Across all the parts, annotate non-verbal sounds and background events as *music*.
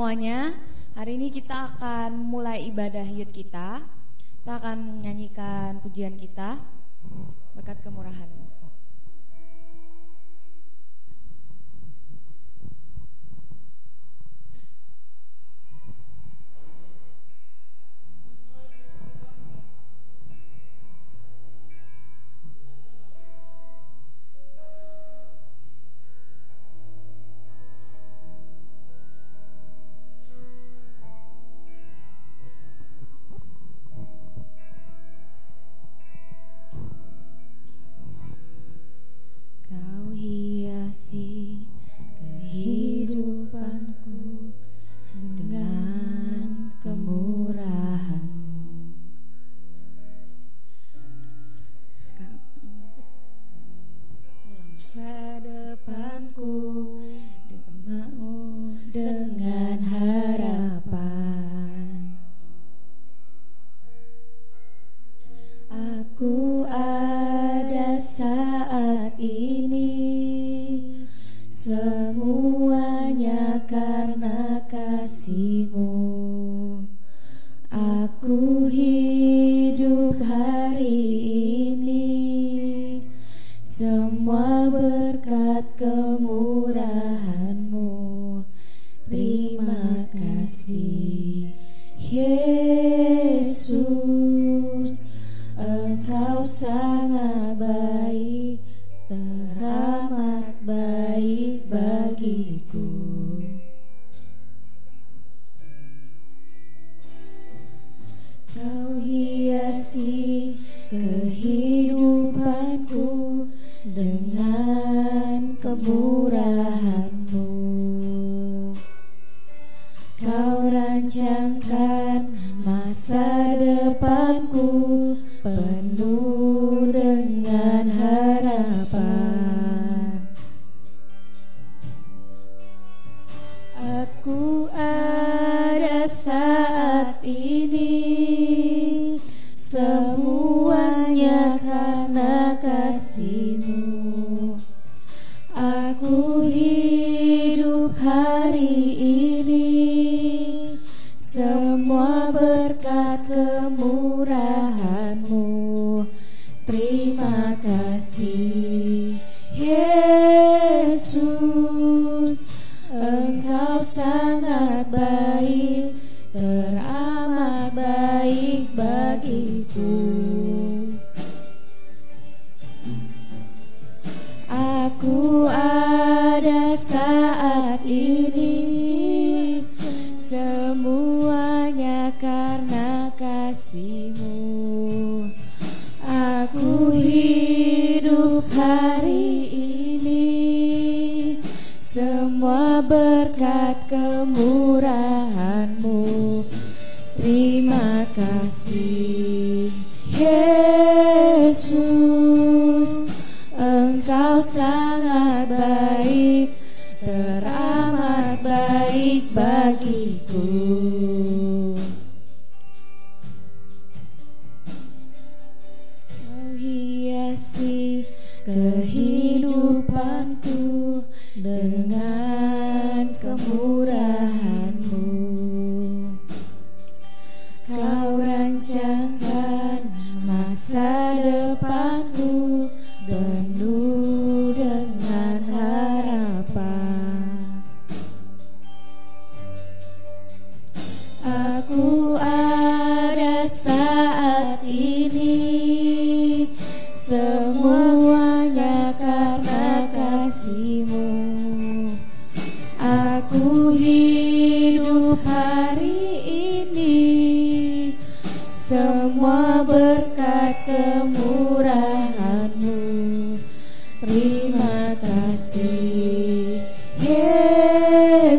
semuanya. Hari ini kita akan mulai ibadah yud kita. Kita akan menyanyikan pujian kita. Berkat kemurahanmu.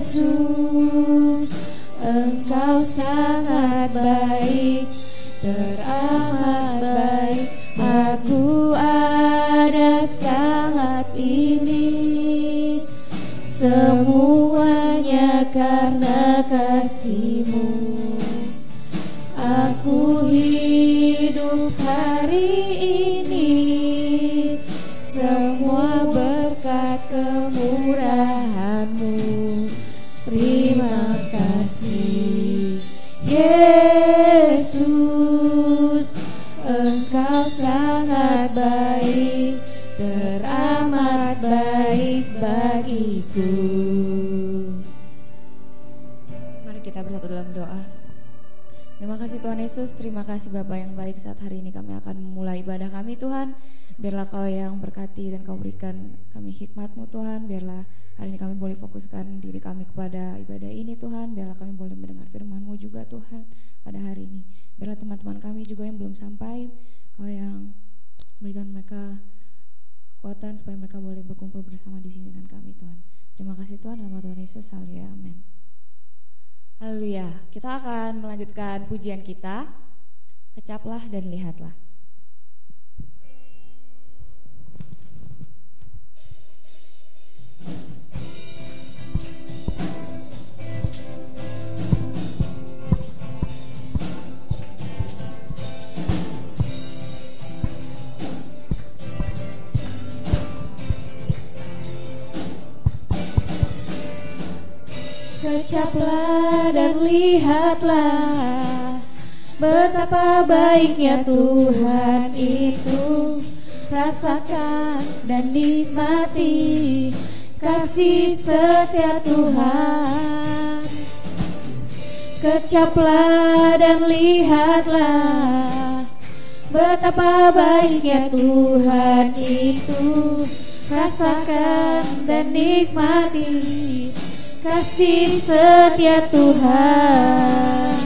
Yesus Yesus, terima kasih Bapak yang baik. Saat hari ini kami akan memulai ibadah kami Tuhan. Biarlah kau yang berkati dan kau berikan kami hikmatmu Tuhan. Biarlah hari ini kami boleh fokuskan diri kami kepada ibadah ini Tuhan. Biarlah kami boleh mendengar firmanmu juga Tuhan pada hari ini. Biarlah teman-teman kami juga yang belum sampai Kau yang berikan mereka kekuatan supaya mereka boleh berkumpul bersama di sini dengan kami Tuhan. Terima kasih Tuhan, nama Tuhan Yesus, haleluya, amin Haleluya. Kita akan melanjutkan pujian kita. Kecaplah dan lihatlah. Kecaplah dan lihatlah Betapa baiknya Tuhan itu. Rasakan dan nikmati Kasih setia Tuhan. Kecaplah dan lihatlah Betapa baiknya Tuhan itu. Rasakan dan nikmati Kasih setia Tuhan.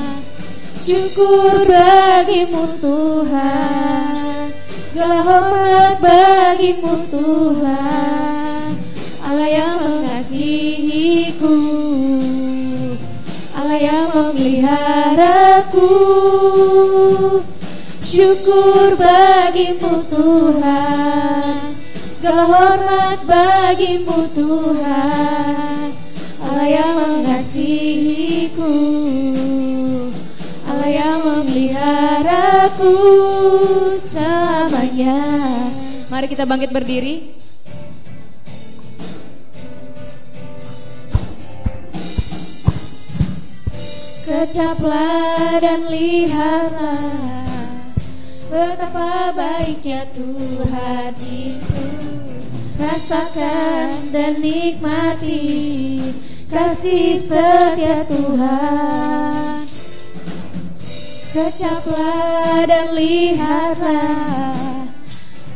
Syukur bagimu Tuhan. Segala hormat bagimu Tuhan. Allah yang mengasihiku. Allah yang memeliharaku. Syukur bagimu Tuhan. Segala hormat bagimu Tuhan yang mengasihiku. Allah yang memeliharaku selamanya. Mari kita bangkit berdiri. Kecaplah dan lihatlah Betapa baiknya Tuhan itu. Rasakan dan nikmati Kasih setia Tuhan. Kecaplah dan lihatlah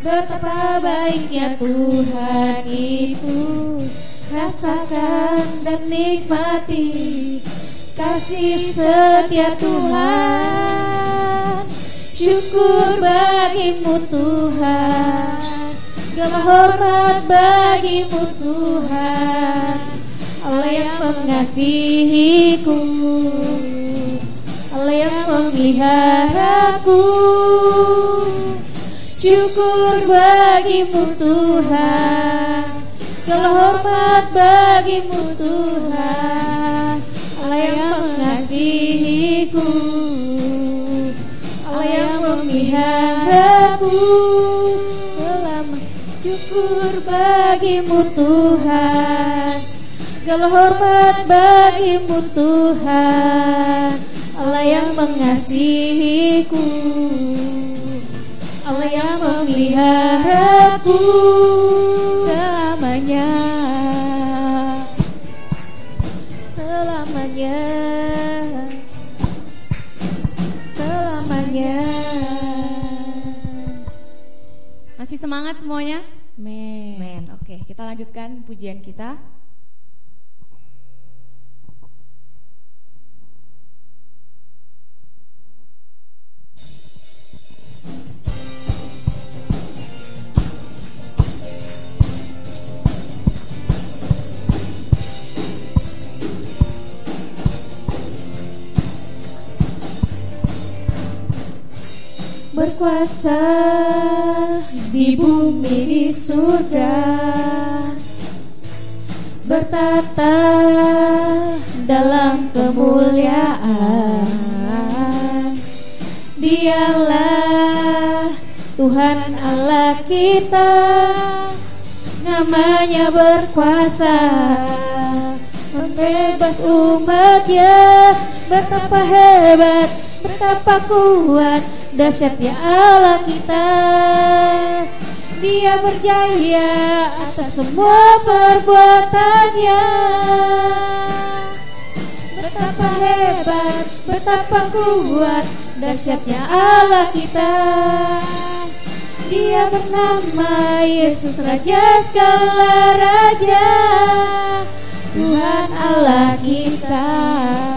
Betapa baiknya Tuhan itu. Rasakan dan nikmati Kasih setia Tuhan. Syukur bagimu Tuhan. Segala hormat bagimu Tuhan mengasihiku Allah yang memeliharaku Syukur bagimu Tuhan. Segala hormat bagimu Tuhan. Allah yang mengasihiku Allah yang memeliharaku Selama syukur bagimu Tuhan Segala hormat bagimu Tuhan. Allah yang mengasihiku. Allah yang memeliharaku selamanya. Selamanya. Selamanya. Masih semangat semuanya? Men. Men oke kita lanjutkan pujian kita bumi di surga bertata dalam kemuliaan. Dialah Tuhan Allah kita namanya berkuasa. Membebas umatnya betapa hebat betapa kuat dahsyatnya Allah kita dia berjaya atas semua perbuatannya. Betapa hebat betapa kuat dahsyatnya Allah kita. Dia bernama Yesus Raja segala Raja Tuhan Allah kita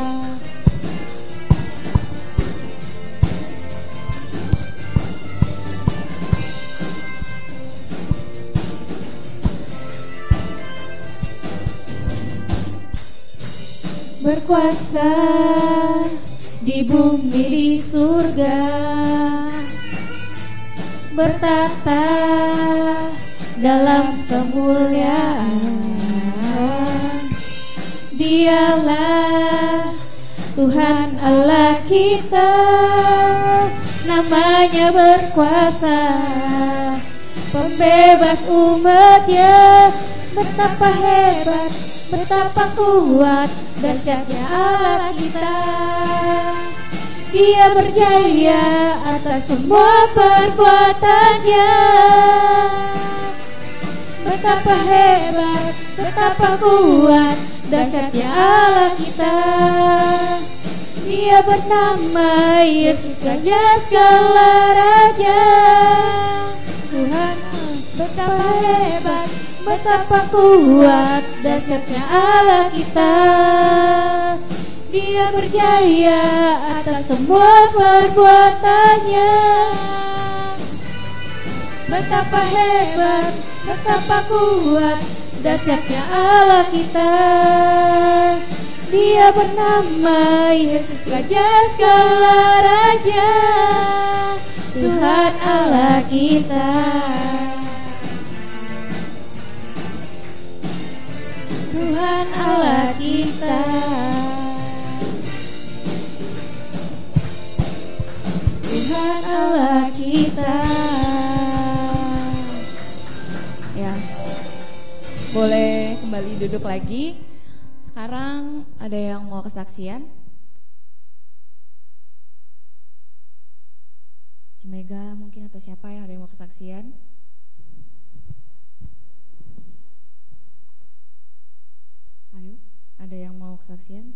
berkuasa di bumi di surga. Bertata dalam kemuliaan. Dialah Tuhan Allah kita. Namanya berkuasa. Pembebas umatnya. Betapa hebat betapa kuat dahsyatnya Allah kita. Dia berjaya atas semua perbuatannya. Betapa hebat, betapa kuat, dahsyatnya Allah kita. Dia bernama Yesus Raja segala Raja. Betapa kuat, dahsyatnya Allah kita. Dia berjaya atas semua perbuatannya. Betapa hebat, betapa kuat, dahsyatnya Allah kita. Dia bernama Yesus Raja segala Raja, Tuhan Allah kita. Tuhan Allah kita. Tuhan Allah kita. Ya. Boleh kembali duduk lagi. Sekarang ada yang mau kesaksian? Cimega mungkin atau siapa yang ada yang mau kesaksian? Ayo, ada yang mau kesaksian?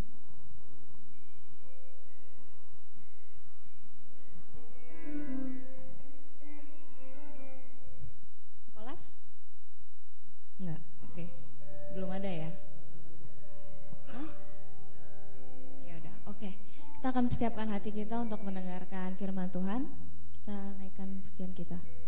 Nikolas? Enggak, oke. Belum ada ya? Hah? Ya udah, oke. Kita akan persiapkan hati kita untuk mendengarkan firman Tuhan. Kita naikkan pujian kita.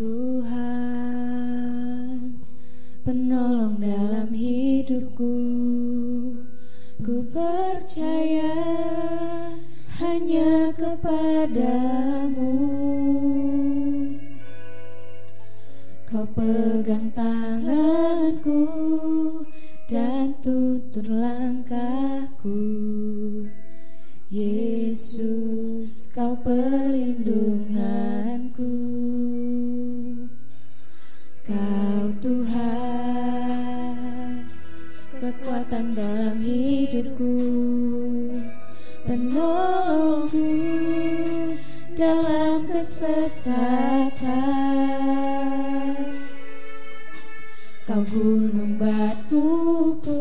Tuhan penolong dalam hidupku. Ku percaya hanya kepadamu. Kau pegang tanganku dan tutur langkahku kesesakan. Kau gunung batuku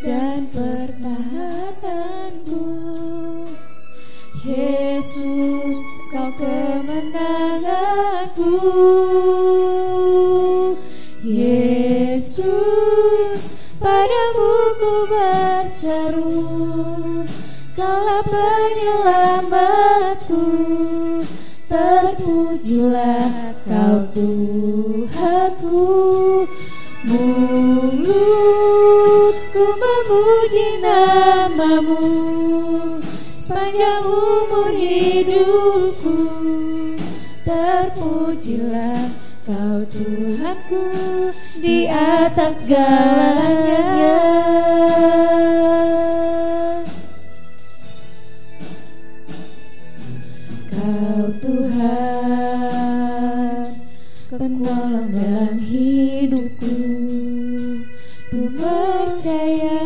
dan pertahananku. Yesus kau kemenanganku. Yesus padamu ku berseru. Kaulah penyelamatku Terpujilah kau Tuhanku Mulutku memuji namamu. Sepanjang umur hidupku Terpujilah kau Tuhanku Di atas segalanya penolong dalam hidupku Ku percaya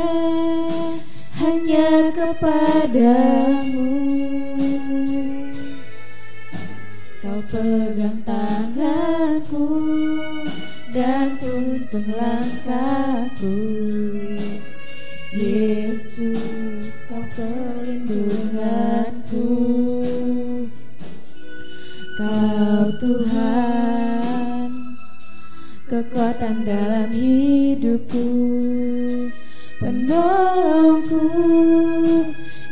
hanya kepadamu. Kau pegang tanganku dan tuntun langkahku Kekuatan dalam hidupku. Penolongku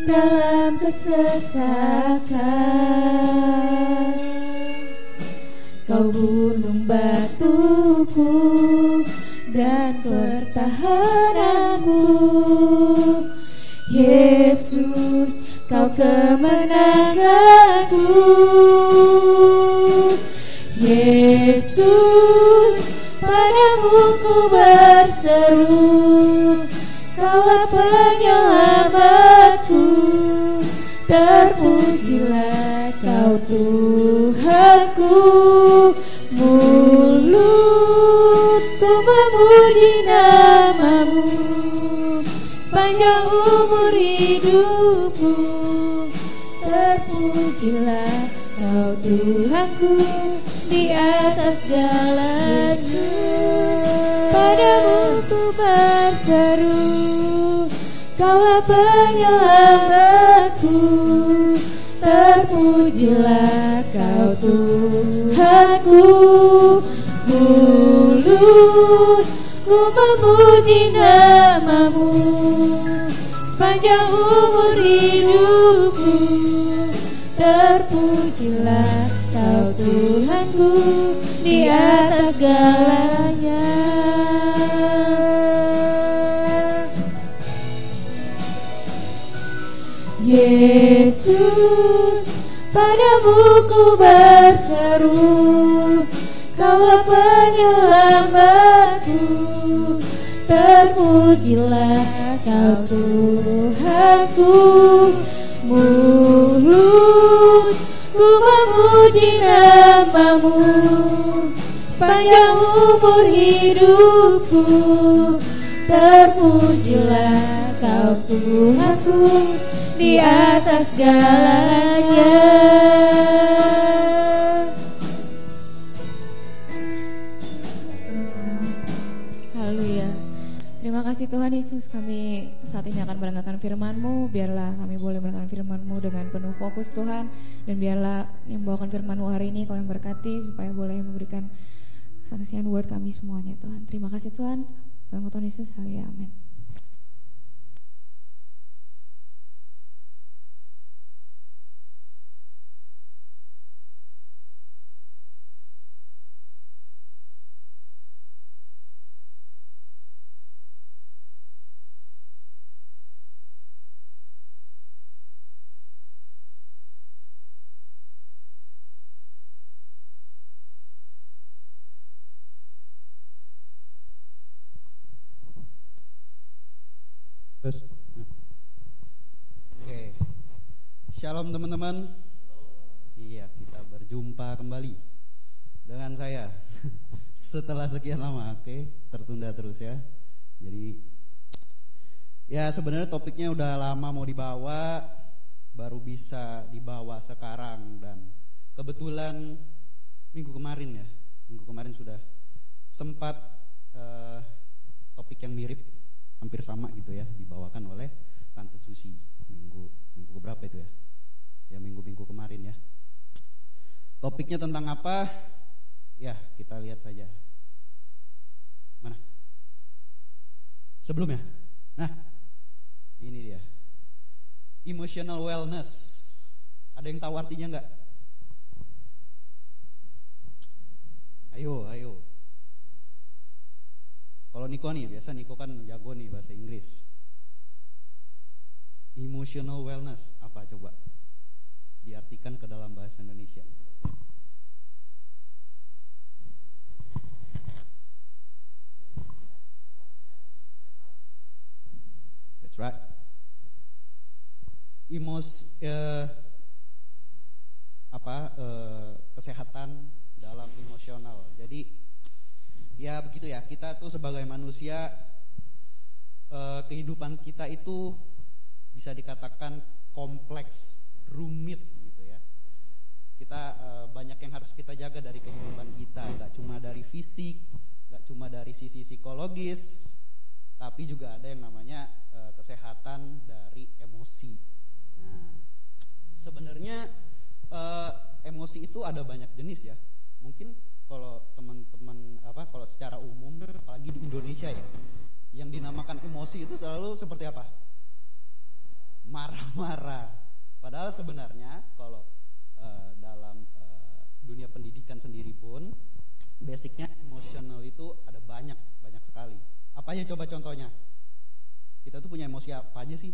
Dalam kesesakan. Kau gunung batuku Dan pertahananku. Yesus kau kemenanganku. Yesus berseru Kaulah penyelamatku Terpujilah kau Tuhanku. Mulutku memuji namamu Sepanjang umur hidupku. Terpujilah kau Tuhanku Di atas Padamu ku berseru Kaulah penyelamatku Terpujilah kau Tuhanku. Mulutku memuji namamu Sepanjang umur hidupku Terpujilah kau Tuhanku Di atas segalanya Yesus padamu ku berseru Kaulah penyelamatku Terpujilah kau Tuhanku. Mulutku memuji namamu Sepanjang umur hidupku Terpujilah kau Tuhanku di atas segalanya. Haleluya. Terima kasih Tuhan Yesus kami saat ini akan mendengarkan firman-Mu Biarlah kami boleh mendengarkan firman-Mu dengan penuh fokus Tuhan Dan biarlah yang membawakan firman-Mu hari ini yang berkati Supaya boleh memberikan saksian buat kami semuanya Tuhan Terima kasih Tuhan Dalam Tuhan Yesus, haleluya, amin Terus. Oke. Shalom teman-teman. Iya, kita berjumpa kembali dengan saya. *laughs* Setelah sekian lama, oke, tertunda terus ya. Jadi ya sebenarnya topiknya udah lama mau dibawa, baru bisa dibawa sekarang dan kebetulan minggu kemarin ya, minggu kemarin sudah sempat eh, topik yang mirip hampir sama gitu ya dibawakan oleh Tante Susi. Minggu minggu berapa itu ya? Ya minggu minggu kemarin ya. Topiknya tentang apa? Ya kita lihat saja. Mana? Sebelumnya? Nah ini dia. Emotional wellness. Ada yang tahu artinya nggak? Ayo ayo kalau Niko nih, biasa Niko kan jago nih bahasa Inggris. Emotional wellness, apa coba? Diartikan ke dalam bahasa Indonesia. That's right. Emos, eh, apa eh, kesehatan dalam emosional. Jadi ya begitu ya. Kita tuh sebagai manusia eh, kehidupan kita itu bisa dikatakan kompleks rumit gitu ya. Kita eh, banyak yang harus kita jaga dari kehidupan kita. Nggak cuma dari fisik nggak cuma dari sisi psikologis tapi juga ada yang namanya eh, kesehatan dari emosi. Nah sebenarnya eh, emosi itu ada banyak jenis ya. Mungkin kalau teman-teman apa kalau secara umum apalagi di Indonesia ya yang dinamakan emosi itu selalu seperti apa? Marah-marah. Padahal sebenarnya kalau eh, dalam eh, dunia pendidikan sendiri pun basicnya emosional itu ada banyak banyak sekali. Apa aja coba contohnya? Kita tuh punya emosi apa aja sih?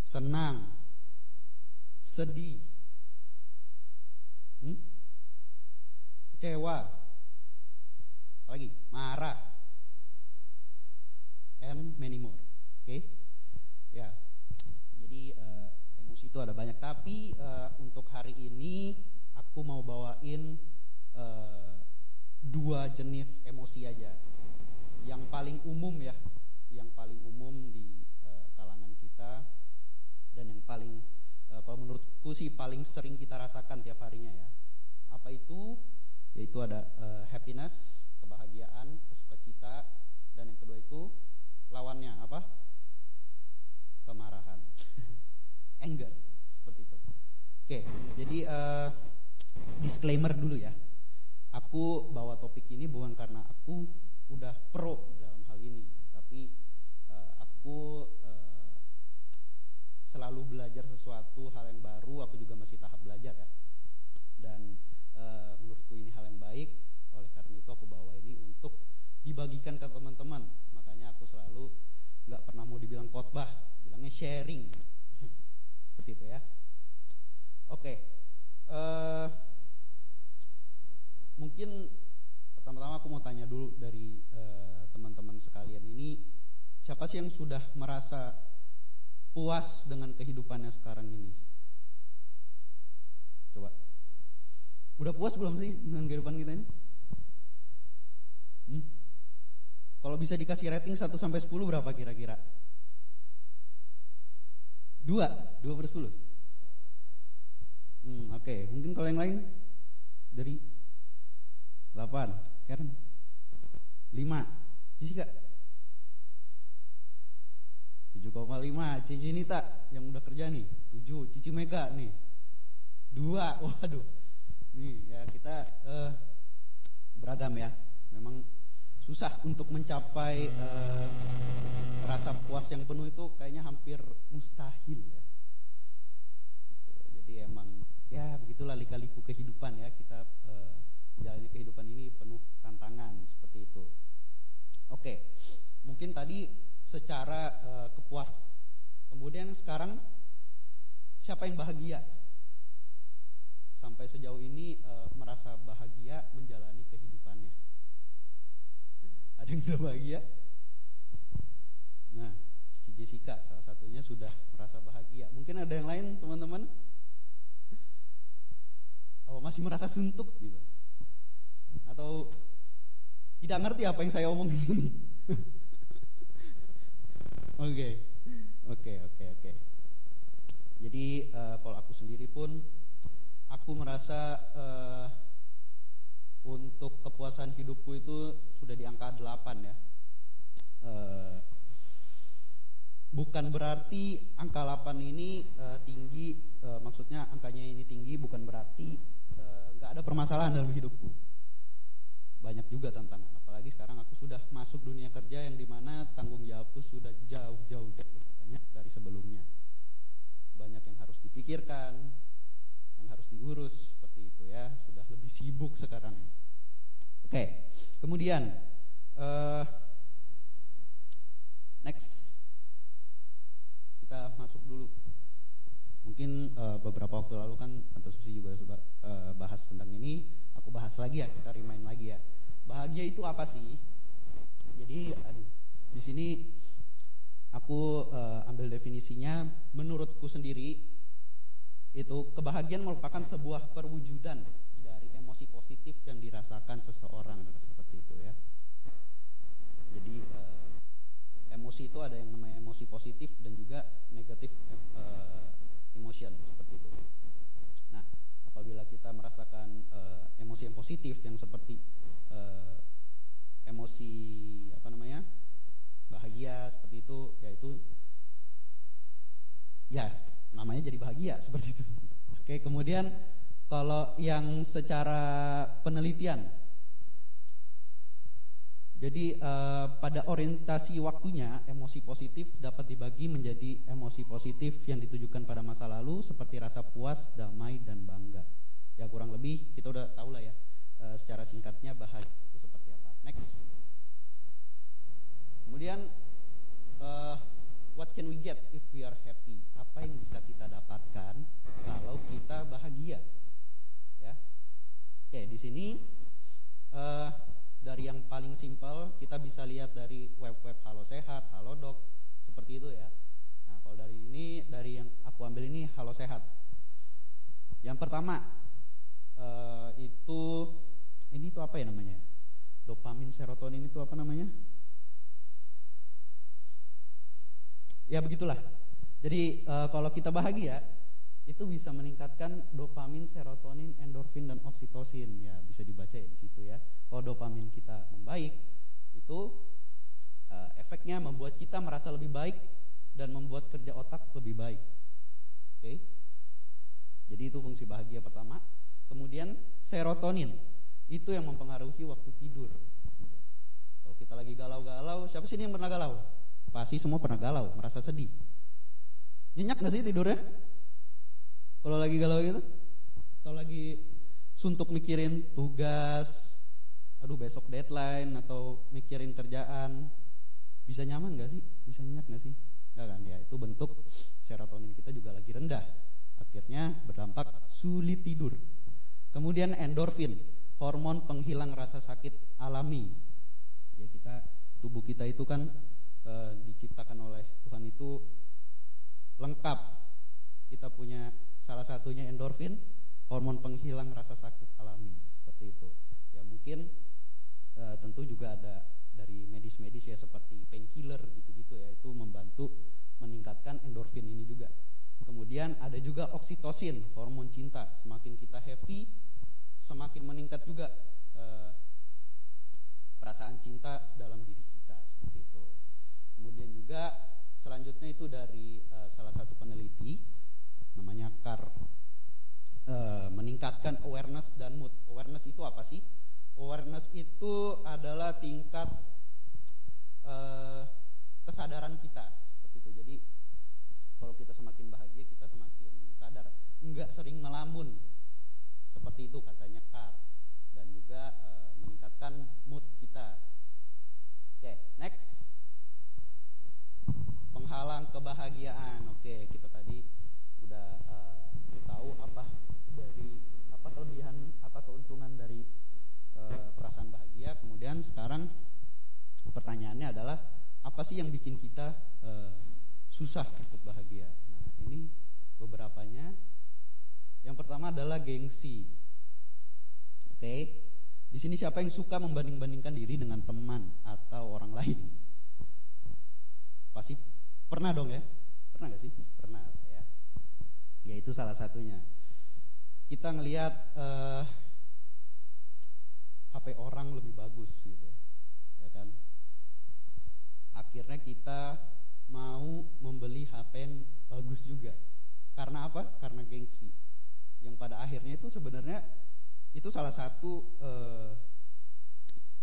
Senang sedih. Hmm? Kecewa, apalagi marah, and many more. Oke, ya. Jadi eh, emosi itu ada banyak. Tapi eh, untuk hari ini aku mau bawain eh, dua jenis emosi aja. Yang paling umum ya, yang paling umum di eh, kalangan kita dan yang paling eh, kalau menurutku sih paling sering kita rasakan tiap harinya ya. Apa itu? Yaitu ada eh, happiness, kebahagiaan, sukacita, dan yang kedua itu lawannya apa? Kemarahan, *laughs* anger, seperti itu. Oke, jadi eh, disclaimer dulu ya. Aku bawa topik ini bukan karena aku udah pro dalam hal ini, tapi eh, aku eh, selalu belajar sesuatu hal yang baru. Aku juga masih tahap belajar ya. Dan eh, menurutku ini hal yang baik. Oleh karena itu aku bawa ini untuk dibagikan ke teman-teman. Makanya aku selalu nggak pernah mau dibilang khotbah, bilangnya sharing. *laughs* Seperti itu ya. Oke. eh, mungkin pertama-tama aku mau tanya dulu dari eh, teman-teman sekalian ini siapa sih yang sudah merasa puas dengan kehidupannya sekarang ini? Coba. Udah puas belum sih dengan kehidupan kita ini? Hmm? Kalau bisa dikasih rating 1 sampai 10 berapa kira-kira? Dua, dua per 10. Hmm, oke. Mungkin kalau yang lain? Dari 8, Karen? 5, Jessica 7,5, Cici Nita yang udah kerja nih. 7, Cici Mega nih. 2, *laughs* waduh Nih ya kita eh, beragam ya Memang susah untuk mencapai eh, rasa puas yang penuh itu kayaknya hampir mustahil ya Gitu. Jadi emang ya begitulah lika-liku kehidupan ya kita eh, menjalani kehidupan ini penuh tantangan seperti itu. Oke, mungkin tadi secara eh, kepuas. Kemudian sekarang siapa yang bahagia? Sampai sejauh ini eh, merasa bahagia menjalani kehidupannya. Ada yang udah bahagia? Nah, Cici Jessica salah satunya sudah merasa bahagia. Mungkin ada yang lain teman-teman? Oh, masih merasa suntuk gitu atau tidak ngerti apa yang saya omongin ini. *laughs* Oke, oke, oke, oke. Jadi eh, kalau aku sendiri pun, aku merasa eh, untuk kepuasan hidupku itu sudah di angka 8 ya. Eh, bukan berarti angka 8 ini eh, tinggi, eh, maksudnya angkanya ini tinggi bukan berarti nggak ada permasalahan dalam hidupku banyak juga tantangan. Apalagi sekarang aku sudah masuk dunia kerja yang di mana tanggung jawabku sudah jauh-jauh jauh lebih banyak dari sebelumnya. Banyak yang harus dipikirkan, yang harus diurus seperti itu ya. Sudah lebih sibuk sekarang. Oke, kemudian eh, next kita masuk dulu. Mungkin eh, beberapa waktu lalu kan Tante Susi juga seba- eh, bahas tentang ini. Aku bahas lagi ya, kita remind lagi ya. Bahagia itu apa sih? Jadi, aduh, di sini aku eh, ambil definisinya. Menurutku sendiri, itu kebahagiaan merupakan sebuah perwujudan dari emosi positif yang dirasakan seseorang seperti itu ya. Jadi eh, emosi itu ada yang namanya emosi positif dan juga negatif eh, emotion seperti itu. Nah, apabila kita merasakan eh, emosi yang positif yang seperti eh, emosi apa namanya bahagia seperti itu, yaitu ya namanya jadi bahagia *laughs* seperti itu. Oke, kemudian kalau yang secara penelitian jadi eh, pada orientasi waktunya emosi positif dapat dibagi menjadi emosi positif yang ditujukan pada masa lalu seperti rasa puas, damai dan bangga. Ya kurang lebih kita udah tahu lah ya eh, secara singkatnya bahagia itu seperti apa. Next. Kemudian eh, what can we get if we are happy? Apa yang bisa kita dapatkan kalau kita bahagia? Ya. Oke, di sini paling simpel kita bisa lihat dari web-web Halo Sehat, Halo Dok, seperti itu ya. Nah, kalau dari ini dari yang aku ambil ini Halo Sehat. Yang pertama eh, itu ini tuh apa ya namanya? Dopamin, serotonin itu apa namanya? Ya begitulah. Jadi eh, kalau kita bahagia itu bisa meningkatkan dopamin, serotonin, endorfin dan oksitosin. Ya bisa dibaca ya di situ ya. Kalau dopamin kita membaik itu eh, efeknya membuat kita merasa lebih baik dan membuat kerja otak lebih baik. Oke. Jadi itu fungsi bahagia pertama. Kemudian serotonin itu yang mempengaruhi waktu tidur. Kalau kita lagi galau-galau, siapa sih ini yang pernah galau? Pasti semua pernah galau, merasa sedih. Nyenyak gak sih tidurnya? Kalau lagi galau gitu? Atau lagi suntuk mikirin tugas, aduh besok deadline atau mikirin kerjaan, bisa nyaman gak sih? Bisa nyenyak gak sih? Gak kan? Ya itu bentuk serotonin kita juga lagi rendah. Akhirnya berdampak sulit tidur. Kemudian endorfin, hormon penghilang rasa sakit alami. Ya kita tubuh kita itu kan e, diciptakan oleh Tuhan itu lengkap. Kita punya salah satunya endorfin, hormon penghilang rasa sakit alami seperti itu. Ya mungkin e, tentu juga ada dari medis-medis ya seperti painkiller gitu-gitu ya itu membantu meningkatkan endorfin ini juga. Kemudian ada juga oksitosin, hormon cinta. Semakin kita happy, semakin meningkat juga eh, perasaan cinta dalam diri kita seperti itu. Kemudian juga selanjutnya itu dari eh, salah satu peneliti namanya Carr eh, meningkatkan awareness dan mood. Awareness itu apa sih? Awareness itu adalah tingkat eh, kesadaran kita seperti itu. Jadi kalau kita semakin bahagia, kita semakin sadar, nggak sering melamun. Seperti itu katanya Carr dan juga e, meningkatkan mood kita. Oke, next. Penghalang kebahagiaan. Oke, kita tadi udah e, tahu apa dari apa kelebihan, apa keuntungan dari e, perasaan bahagia. Kemudian sekarang pertanyaannya adalah apa sih yang bikin kita e, susah untuk bahagia. Nah, ini beberapanya. Yang pertama adalah gengsi. Oke. Di sini siapa yang suka membanding-bandingkan diri dengan teman atau orang lain? Pasti pernah dong ya? Pernah gak sih? Pernah ya. Ya itu salah satunya. Kita ngelihat uh, eh, HP orang lebih bagus gitu. Ya kan? Akhirnya kita mau membeli HP yang bagus juga. Karena apa? Karena gengsi. Yang pada akhirnya itu sebenarnya itu salah satu uh,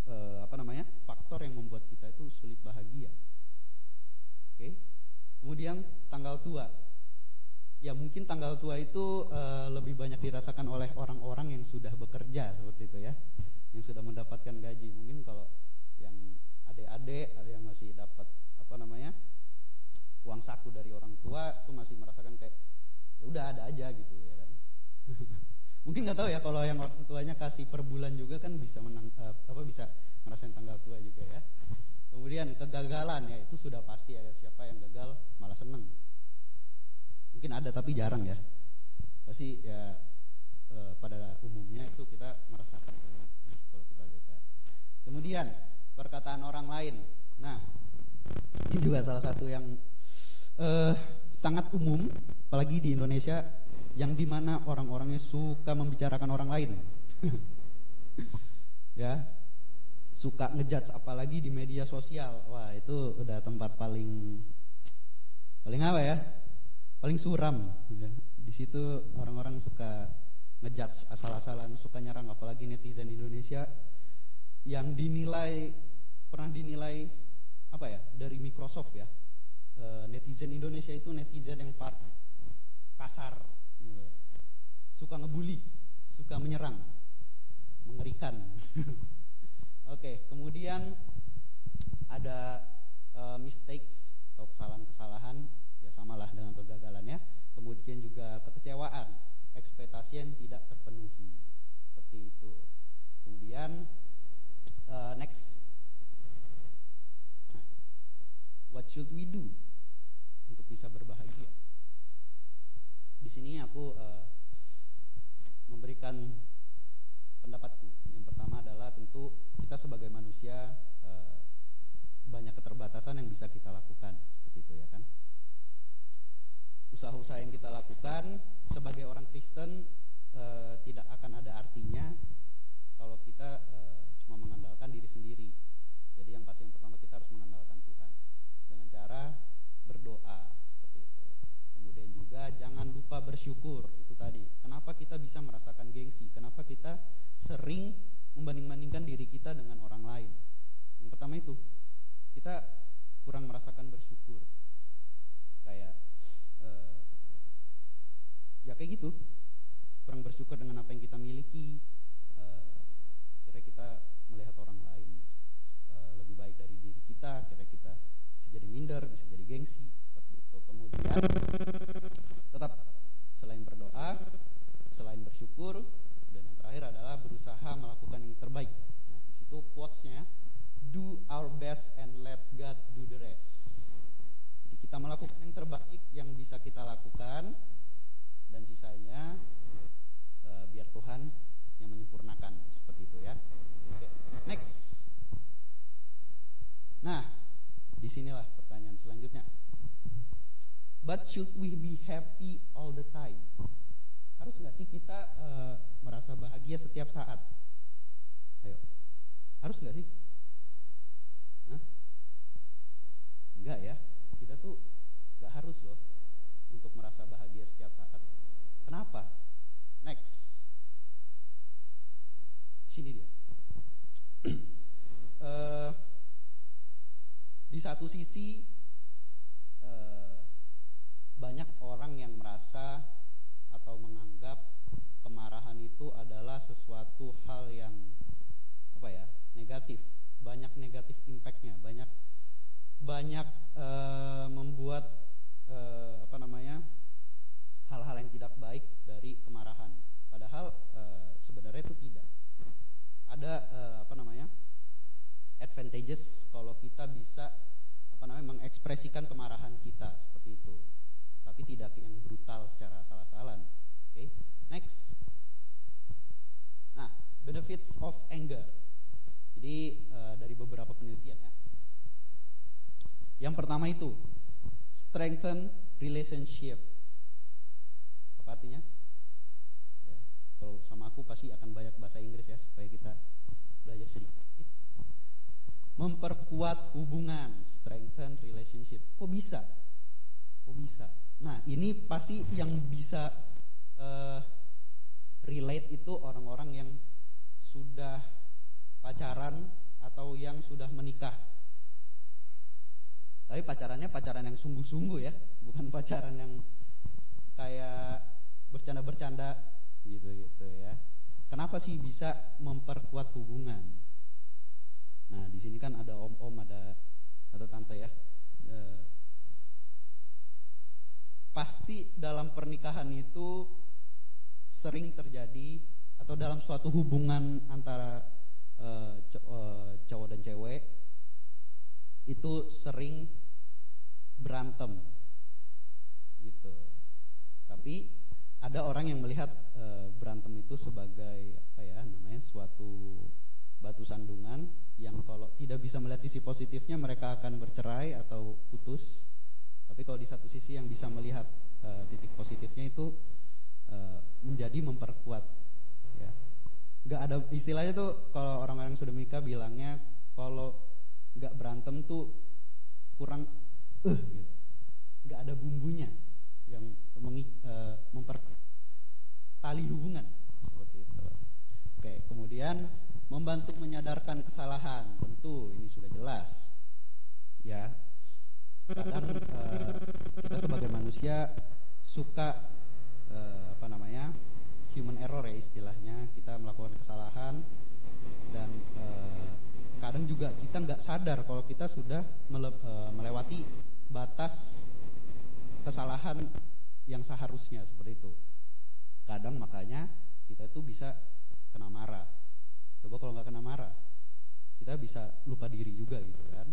uh, apa namanya faktor yang membuat kita itu sulit bahagia. Okay? kemudian tanggal tua. Ya mungkin tanggal tua itu uh, lebih banyak dirasakan oleh orang-orang yang sudah bekerja seperti itu ya, yang sudah mendapatkan gaji. Mungkin kalau yang adik-adik ada yang masih dapat apa namanya uang saku dari orang tua tuh masih merasakan kayak ya udah ada aja gitu ya kan. *laughs* Mungkin nggak tahu ya kalau yang orang tuanya kasih per bulan juga kan bisa menang uh, apa bisa ngerasain tanggal tua juga ya. Kemudian kegagalan ya itu sudah pasti ya siapa yang gagal malah seneng. Mungkin ada tapi jarang ya. Pasti ya uh, pada umumnya itu kita merasakan kalau kita gagal. Kemudian perkataan orang lain. Nah, ini juga salah satu yang uh, sangat umum apalagi di Indonesia yang di mana orang-orangnya suka membicarakan orang lain. *laughs* ya, suka ngejudge apalagi di media sosial. Wah, itu udah tempat paling paling apa ya? Paling suram. Ya. Di situ orang-orang suka ngejudge asal-asalan, suka nyerang apalagi netizen Indonesia yang dinilai pernah dinilai apa ya dari Microsoft ya e, netizen Indonesia itu netizen yang paling kasar suka ngebully, suka menyerang, mengerikan. *laughs* Oke, kemudian ada uh, mistakes atau kesalahan-kesalahan ya samalah dengan kegagalan ya. Kemudian juga kekecewaan, ekspektasi yang tidak terpenuhi. Seperti itu. Kemudian uh, next nah, what should we do untuk bisa berbahagia? Di sini aku uh, memberikan pendapatku. Yang pertama adalah tentu kita sebagai manusia uh, banyak keterbatasan yang bisa kita lakukan seperti itu ya kan. Usaha-usaha yang kita lakukan sebagai orang Kristen uh, tidak akan ada artinya kalau kita uh, cuma mengandalkan diri sendiri. Jadi yang pasti yang pertama kita harus mengandalkan Tuhan dengan cara berdoa. Kemudian juga jangan lupa bersyukur itu tadi. Kenapa kita bisa merasakan gengsi? Kenapa kita sering membanding-bandingkan diri kita dengan orang lain? Yang pertama itu kita kurang merasakan bersyukur. Kayak uh, ya kayak gitu. Kurang bersyukur dengan apa yang kita miliki. Uh, kira kita melihat orang lain uh, lebih baik dari diri kita, kira kita bisa jadi minder, bisa jadi gengsi Kemudian tetap selain berdoa, selain bersyukur, dan yang terakhir adalah berusaha melakukan yang terbaik. Nah, di situ quotesnya do our best and let God do the rest. Jadi kita melakukan yang terbaik yang bisa kita lakukan dan sisanya uh, biar Tuhan yang menyempurnakan seperti itu ya. Oke, next. Nah, di sinilah pertanyaan selanjutnya. But should we be happy all the time? Harus nggak sih kita uh, merasa bahagia setiap saat? Ayo, harus nggak sih? Hah? Enggak ya, kita tuh nggak harus loh untuk merasa bahagia setiap saat. Kenapa? Next, sini dia. uh, *clears throat* di satu sisi banyak orang yang merasa atau menganggap kemarahan itu adalah sesuatu hal yang apa ya negatif. Banyak negatif impactnya. Banyak banyak uh, membuat uh, apa namanya hal-hal yang tidak baik dari kemarahan. Padahal uh, sebenarnya itu tidak. Ada uh, apa namanya advantages kalau kita bisa apa namanya mengekspresikan kemarahan kita seperti itu tapi tidak yang brutal secara asal-asalan. Oke okay? next. Nah benefits of anger. Jadi uh, dari beberapa penelitian ya. Yang pertama itu strengthen relationship. Apa artinya? Ya kalau sama aku pasti akan banyak bahasa Inggris ya supaya kita belajar sedikit. Memperkuat hubungan strengthen relationship. Kok bisa? Kok bisa nah ini pasti yang bisa uh, relate itu orang-orang yang sudah pacaran atau yang sudah menikah. Tapi pacarannya pacaran yang sungguh-sungguh ya bukan pacaran yang kayak bercanda-bercanda gitu gitu ya. Kenapa sih bisa memperkuat hubungan? Nah di sini kan ada om-om ada atau tante ya. E, pasti dalam pernikahan itu sering terjadi atau dalam suatu hubungan antara e, cowok dan cewek itu sering berantem gitu. Tapi ada orang yang melihat e, berantem itu sebagai apa ya namanya suatu batu sandungan yang kalau tidak bisa melihat sisi positifnya mereka akan bercerai atau putus tapi kalau di satu sisi yang bisa melihat e, titik positifnya itu e, menjadi memperkuat ya. Nggak ada istilahnya tuh kalau orang-orang sudah menikah bilangnya kalau nggak berantem tuh kurang eh uh, gitu. Nggak ada bumbunya yang mengi, uh, memper tali hubungan. Seperti itu. Oke, kemudian membantu menyadarkan kesalahan, tentu ini sudah jelas. Ya, kadang uh, kita sebagai manusia suka uh, apa namanya human error ya istilahnya, kita melakukan kesalahan dan uh, kadang juga kita nggak sadar kalau kita sudah mele, uh, melewati batas kesalahan yang seharusnya seperti itu. Kadang makanya kita itu bisa kena marah. Coba kalau nggak kena marah, kita bisa lupa diri juga gitu kan.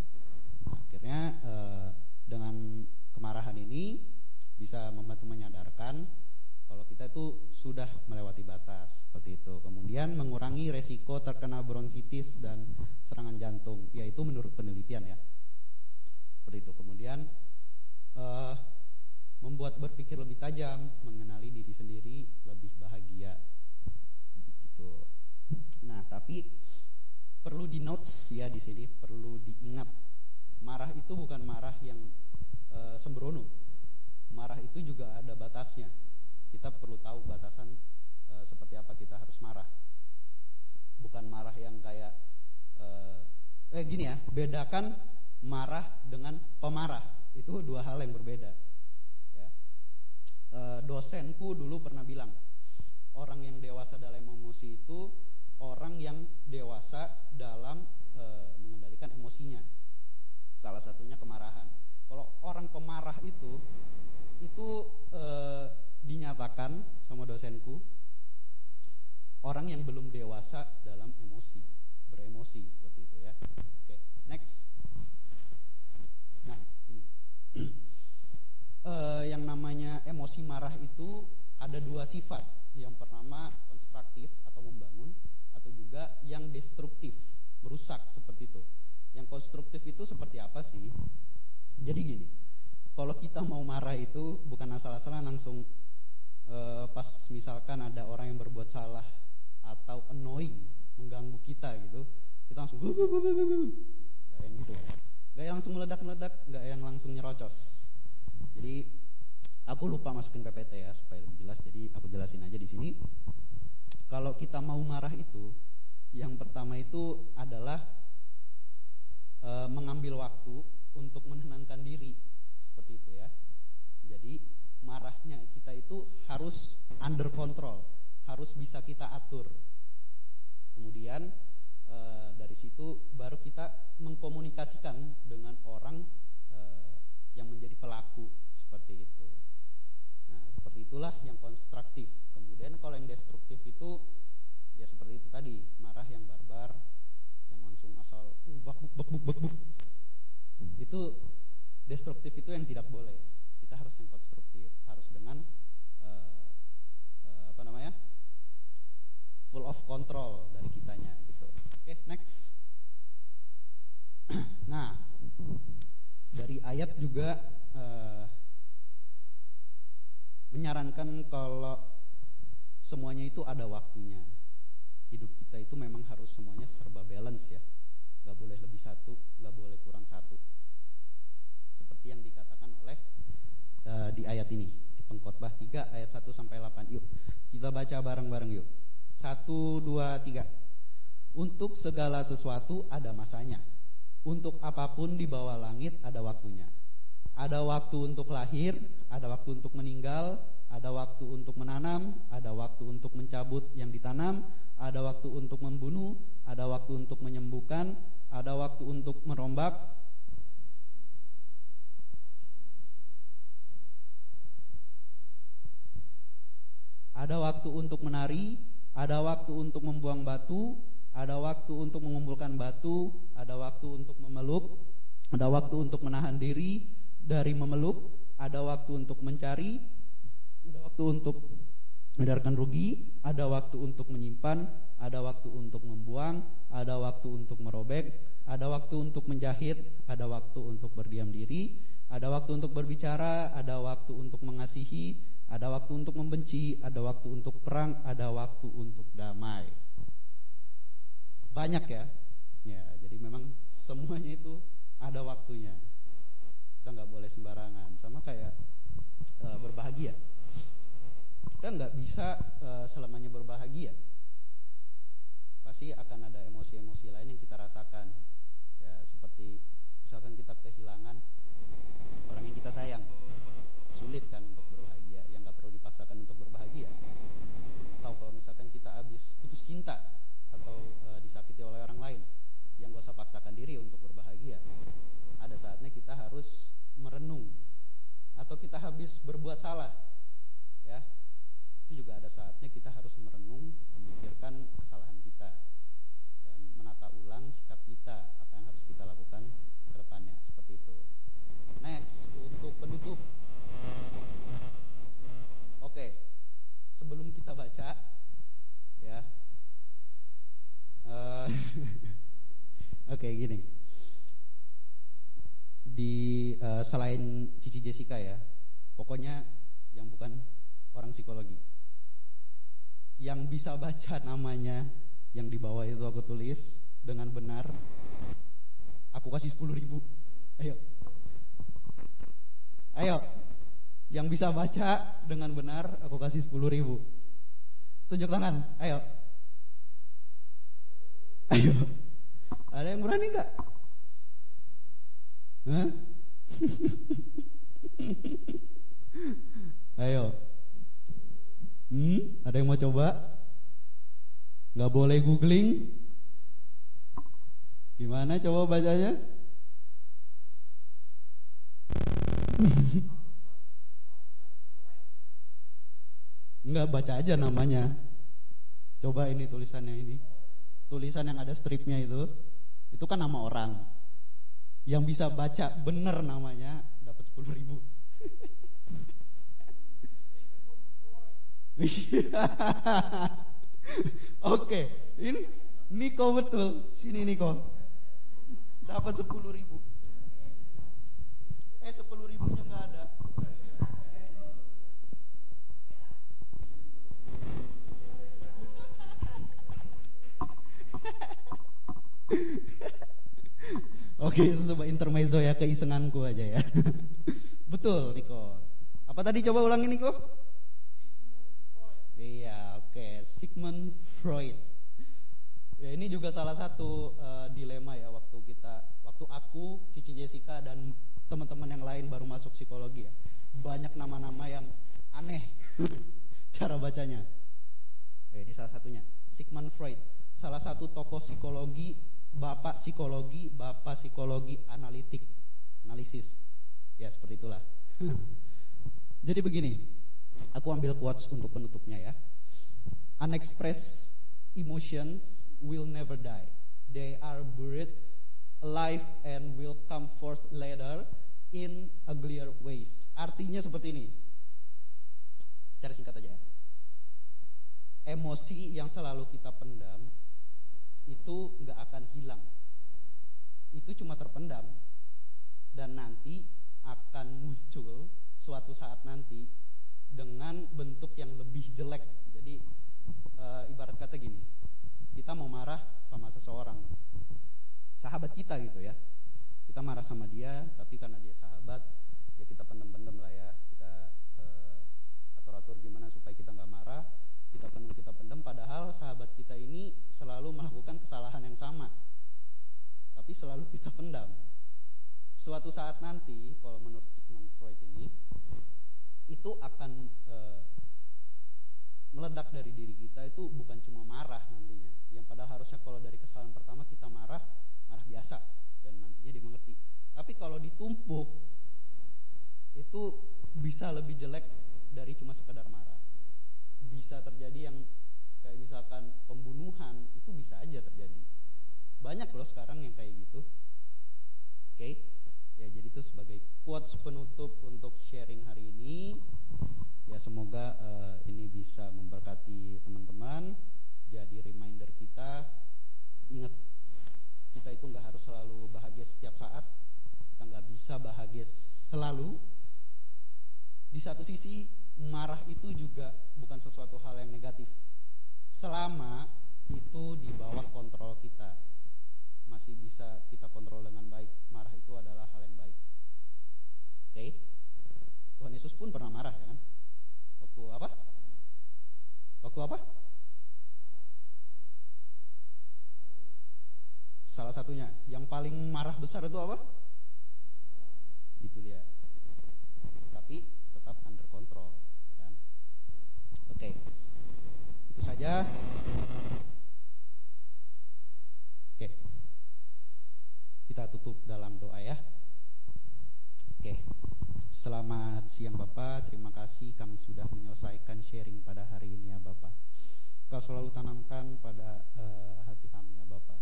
Akhirnya eh, dengan kemarahan ini bisa membantu menyadarkan kalau kita itu sudah melewati batas seperti itu. Kemudian mengurangi resiko terkena bronkitis dan serangan jantung, yaitu menurut penelitian ya. Seperti itu. Kemudian uh, membuat berpikir lebih tajam, mengenali diri sendiri lebih bahagia. Begitu. Nah, tapi perlu di notes ya di sini, perlu diingat. Marah itu bukan marah yang uh, sembrono. Marah itu juga ada batasnya kita perlu tahu batasan e, seperti apa kita harus marah. Bukan marah yang kayak e, eh gini ya, bedakan marah dengan pemarah. Itu dua hal yang berbeda. Ya. E, dosenku dulu pernah bilang, orang yang dewasa dalam emosi itu orang yang dewasa dalam e, mengendalikan emosinya. Salah satunya kemarahan. Kalau orang pemarah itu itu e, dinyatakan sama dosenku orang yang belum dewasa dalam emosi, beremosi seperti itu ya. Oke, next. Nah, ini. uh, *clears throat* yang namanya emosi marah itu ada dua sifat. Yang pertama konstruktif atau membangun atau juga yang destruktif, merusak seperti itu. Yang konstruktif itu seperti apa sih? Jadi gini, kalau kita mau marah itu bukan asal-asalan langsung uh, pas misalkan ada orang yang berbuat salah atau annoying mengganggu kita gitu kita langsung nggak yang gitu. Nggak yang langsung meledak-meledak nggak yang langsung nyerocos. Jadi aku lupa masukin PPT ya supaya lebih jelas. Jadi aku jelasin aja di sini. Kalau kita mau marah itu yang pertama itu adalah e, mengambil waktu untuk menenangkan diri seperti itu ya jadi marahnya kita itu harus under control, harus bisa kita atur. Kemudian e, dari situ baru kita mengkomunikasikan dengan orang e, yang menjadi pelaku seperti itu. Nah, seperti itulah yang konstruktif. Kemudian kalau yang destruktif itu ya seperti itu tadi, marah yang barbar, langsung asal uh, bak buk bak buk bak buk. Itu destruktif itu yang tidak boleh. Kita harus yang konstruktif harus dengan uh, uh, apa namanya full of control dari kitanya gitu. Oke okay, next. *clears throat* Nah dari ayat juga uh, menyarankan kalau semuanya itu ada waktunya hidup kita itu memang harus semuanya serba balance ya. Nggak boleh lebih satu nggak boleh kurang satu. Seperti yang dikatakan oleh uh, di ayat ini di pengkhotbah 3 ayat 1 sampai 8 yuk kita baca bareng-bareng yuk. 1 2 3 untuk segala sesuatu ada masanya. Untuk apa pun di bawah langit ada waktunya. Ada waktu untuk lahir ada waktu untuk meninggal ada waktu untuk menanam ada waktu untuk mencabut yang ditanam ada waktu untuk membunuh ada waktu untuk menyembuhkan ada waktu untuk merombak Ada waktu untuk menari, ada waktu untuk membuang batu, ada waktu untuk mengumpulkan batu, ada waktu untuk memeluk, ada waktu untuk menahan diri dari memeluk, ada waktu untuk mencari, waktu untuk mendarkan rugi, ada waktu untuk menyimpan, ada waktu untuk membuang, ada waktu untuk merobek, ada waktu untuk menjahit, ada waktu untuk berdiam diri, ada waktu untuk berbicara, ada waktu untuk mengasihi, ada waktu untuk membenci, ada waktu untuk perang, ada waktu untuk damai. Banyak ya. Ya, jadi memang semuanya itu ada waktunya. Kita nggak boleh sembarangan. Sama kayak e, berbahagia. Kita nggak bisa e, selamanya berbahagia. Pasti akan ada emosi-emosi lain yang kita rasakan. Ya, seperti misalkan kita kehilangan orang yang kita sayang. Sulit kan untuk dipaksakan untuk berbahagia atau kalau misalkan kita habis putus cinta atau e, disakiti oleh orang lain yang gak usah paksakan diri untuk berbahagia ada saatnya kita harus merenung atau kita habis berbuat salah ya itu juga ada saatnya kita harus merenung, memikirkan kesalahan kita dan menata ulang sikap kita, apa yang harus kita lakukan ke depannya seperti itu. Next untuk penutup. Oke. Sebelum kita baca ya. Uh, *laughs* Oke, gini. Di uh, selain Cici Jessica ya. Pokoknya yang bukan orang psikologi yang bisa baca namanya yang di bawah itu aku tulis dengan benar, aku kasih 10 ribu. Ayo, ayo, yang bisa baca dengan benar aku kasih 10 ribu. Tunjuk tangan, ayo. Ayo. Ada yang berani nggak? *laughs* Ayo. Hmm, ada yang mau coba? Nggak boleh googling. Gimana coba bacanya? *laughs* Enggak baca aja namanya. Coba ini tulisannya ini. Tulisan yang ada stripnya itu. Itu kan nama orang. Yang bisa baca bener namanya dapat 10 ribu. *laughs* *laughs* Oke, ini Niko betul. Sini Niko. Dapat 10 ribu. Eh 10 ribunya nggak ada. *laughs* Oke, itu coba intermezzo ya keisenganku aja ya. *laughs* Betul, Niko. Apa tadi coba ulangin Niko? Sigmund Freud. Ya, ini juga salah satu eh, dilema ya waktu kita, waktu aku, Cici Jessica dan teman-teman yang lain baru masuk psikologi ya. Banyak nama-nama yang aneh *laughs* cara bacanya. Ya, ini salah satunya. Sigmund Freud, salah satu tokoh psikologi, bapak psikologi, bapak psikologi analitik, analisis. Ya, seperti itulah. *laughs* Jadi begini, aku ambil quotes untuk penutupnya ya. Unexpressed emotions will never die. They are buried alive and will come forth later in uglier ways. Artinya seperti ini. Secara singkat aja. Emosi yang selalu kita pendam itu nggak akan hilang. Itu cuma terpendam dan nanti akan muncul suatu saat nanti dengan bentuk yang lebih jelek. Jadi e, ibarat kata gini, kita mau marah sama seseorang, sahabat kita gitu ya. Kita marah sama dia, tapi karena dia sahabat, ya kita pendem-pendem lah ya. Kita e, atur-atur gimana supaya kita nggak marah. Kita pendem, kita pendem. Padahal sahabat kita ini selalu melakukan kesalahan yang sama, tapi selalu kita pendam. Suatu saat nanti, kalau menurut Sigmund Freud ini, itu akan e, meledak dari diri kita itu bukan cuma marah nantinya. Yang padahal harusnya kalau dari kesalahan pertama kita marah, marah biasa dan nantinya dimengerti. Tapi kalau ditumpuk itu bisa lebih jelek dari cuma sekedar marah. Bisa terjadi yang kayak misalkan pembunuhan itu bisa aja terjadi. Banyak loh sekarang yang kayak gitu. Oke. Okay? Ya, jadi itu sebagai quotes penutup untuk sharing hari ini. Ya, semoga uh, ini bisa memberkati teman-teman. Jadi reminder kita, ingat kita itu nggak harus selalu bahagia setiap saat. Kita nggak bisa bahagia selalu. Di satu sisi, marah itu juga bukan sesuatu hal yang negatif. Selama itu di bawah kontrol kita masih bisa kita kontrol dengan baik. Marah itu adalah hal yang baik. Oke. Okay? Tuhan Yesus pun pernah marah ya kan? Waktu apa? Waktu apa? Salah satunya, yang paling marah besar itu apa? Itu dia. Tapi tetap under control, ya kan? Oke. Okay. Itu saja. Oke. Okay. Kita tutup dalam doa ya. Oke. Selamat siang Bapak, terima kasih kami sudah menyelesaikan sharing pada hari ini ya Bapak. Kau selalu tanamkan pada uh, hati kami ya Bapak.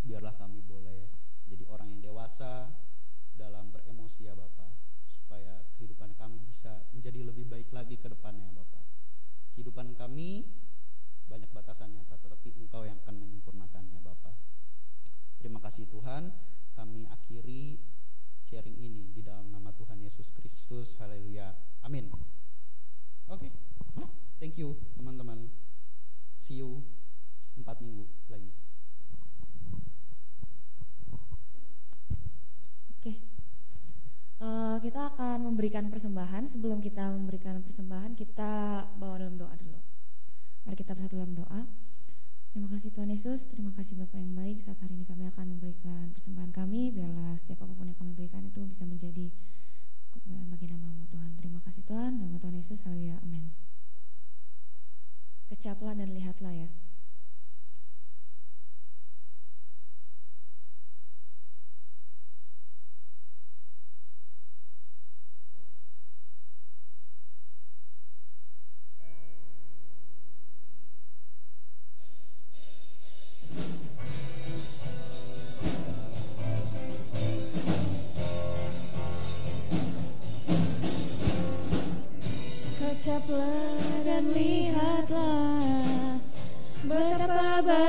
Biarlah kami boleh jadi orang yang dewasa dalam beremosi ya Bapak. Supaya kehidupan kami bisa menjadi lebih baik lagi ke depannya ya Bapak. Kehidupan kami banyak batasannya, tetapi Engkau yang akan menyempurnakannya Bapak. Terima terima kasih Tuhan. Kami akhiri sharing ini di dalam nama Tuhan Yesus Kristus. Haleluya. Amin. Oke. Thank you teman-teman. See you empat minggu lagi. Oke. Eh, kita akan memberikan persembahan. Sebelum kita memberikan persembahan, kita bawa dalam doa dulu. Mari kita bersatu dalam doa. Terima kasih Tuhan Yesus, terima kasih Bapak yang baik. Saat hari ini kami akan memberikan persembahan kami. Biarlah setiap apa pun yang kami berikan itu bisa menjadi kemuliaan bagi namamu Tuhan. Terima kasih Tuhan, nama Tuhan Yesus, haleluya, amin. Kecaplah dan lihatlah ya.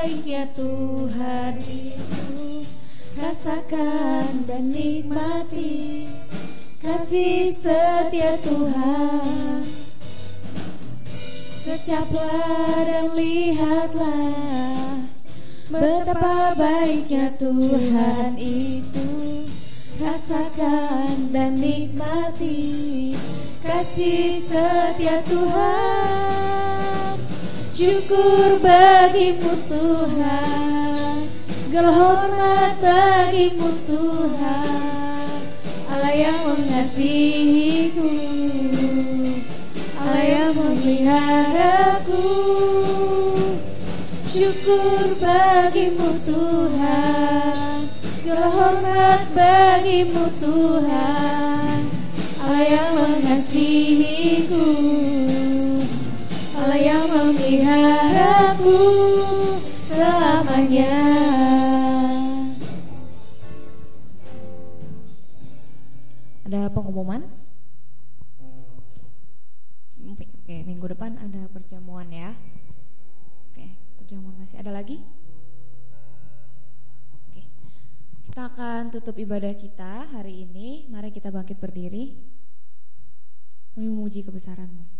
Baiknya Tuhan itu. Rasakan dan nikmati Kasih setia Tuhan. Kecaplah dan lihatlah Betapa baiknya Tuhan itu. Rasakan dan nikmati Kasih setia Tuhan Syukur bagimu Tuhan. Segala hormat bagimu Tuhan. Allah yang mengasihiku. Allah yang memeliharaku. Syukur bagimu Tuhan. Segala hormat bagimu Tuhan. Allah yang mengasihiku yang memeliharaku selamanya Ada pengumuman? Oke, minggu depan ada perjamuan ya. Oke, perjamuan kasih. Ada lagi? Oke. Kita akan tutup ibadah kita hari ini. Mari kita bangkit berdiri. Kami memuji kebesaranmu.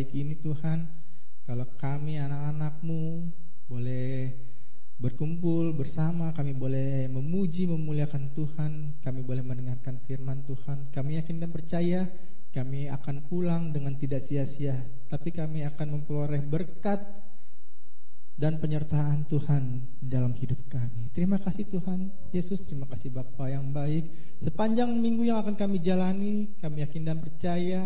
Baik ini Tuhan Kalau kami anak-anakmu boleh berkumpul bersama Kami boleh memuji, memuliakan Tuhan Kami boleh mendengarkan firman Tuhan Kami yakin dan percaya kami akan pulang dengan tidak sia-sia Tapi kami akan memperoleh berkat dan penyertaan Tuhan dalam hidup kami. Terima kasih Tuhan Yesus, terima kasih Bapa yang baik. Sepanjang minggu yang akan kami jalani, kami yakin dan percaya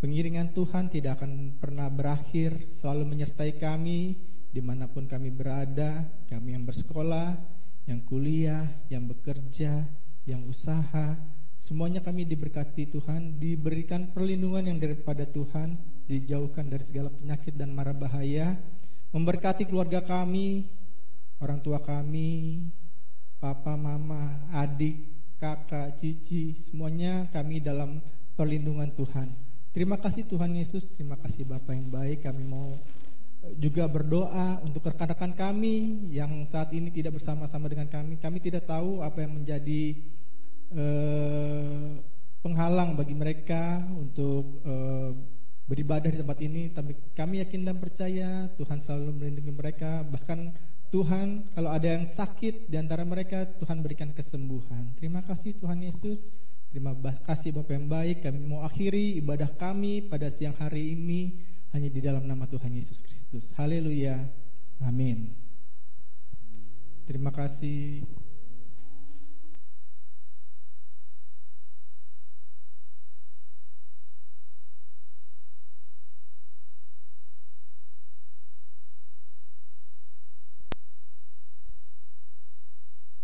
pengiringan Tuhan tidak akan pernah berakhir, selalu menyertai kami di mana pun kami berada, kami yang bersekolah, yang kuliah, yang bekerja, yang usaha, semuanya kami diberkati Tuhan, diberikan perlindungan yang daripada Tuhan, dijauhkan dari segala penyakit dan mara bahaya, memberkati keluarga kami, orang tua kami, papa, mama, adik, kakak, cici, semuanya kami dalam perlindungan Tuhan. Terima kasih Tuhan Yesus, terima kasih Bapak yang baik. Kami mau eh, juga berdoa untuk rekan-rekan kami yang saat ini tidak bersama-sama dengan kami. Kami tidak tahu apa yang menjadi eh, penghalang bagi mereka untuk eh, beribadah di tempat ini. Tapi kami yakin dan percaya Tuhan selalu melindungi mereka. Bahkan Tuhan kalau ada yang sakit di antara mereka, Tuhan berikan kesembuhan. Terima kasih Tuhan Yesus. Terima kasih Bapak yang baik. Kami mau akhiri ibadah kami pada siang hari ini hanya di dalam nama Tuhan Yesus Kristus. Haleluya. Amin. Terima kasih.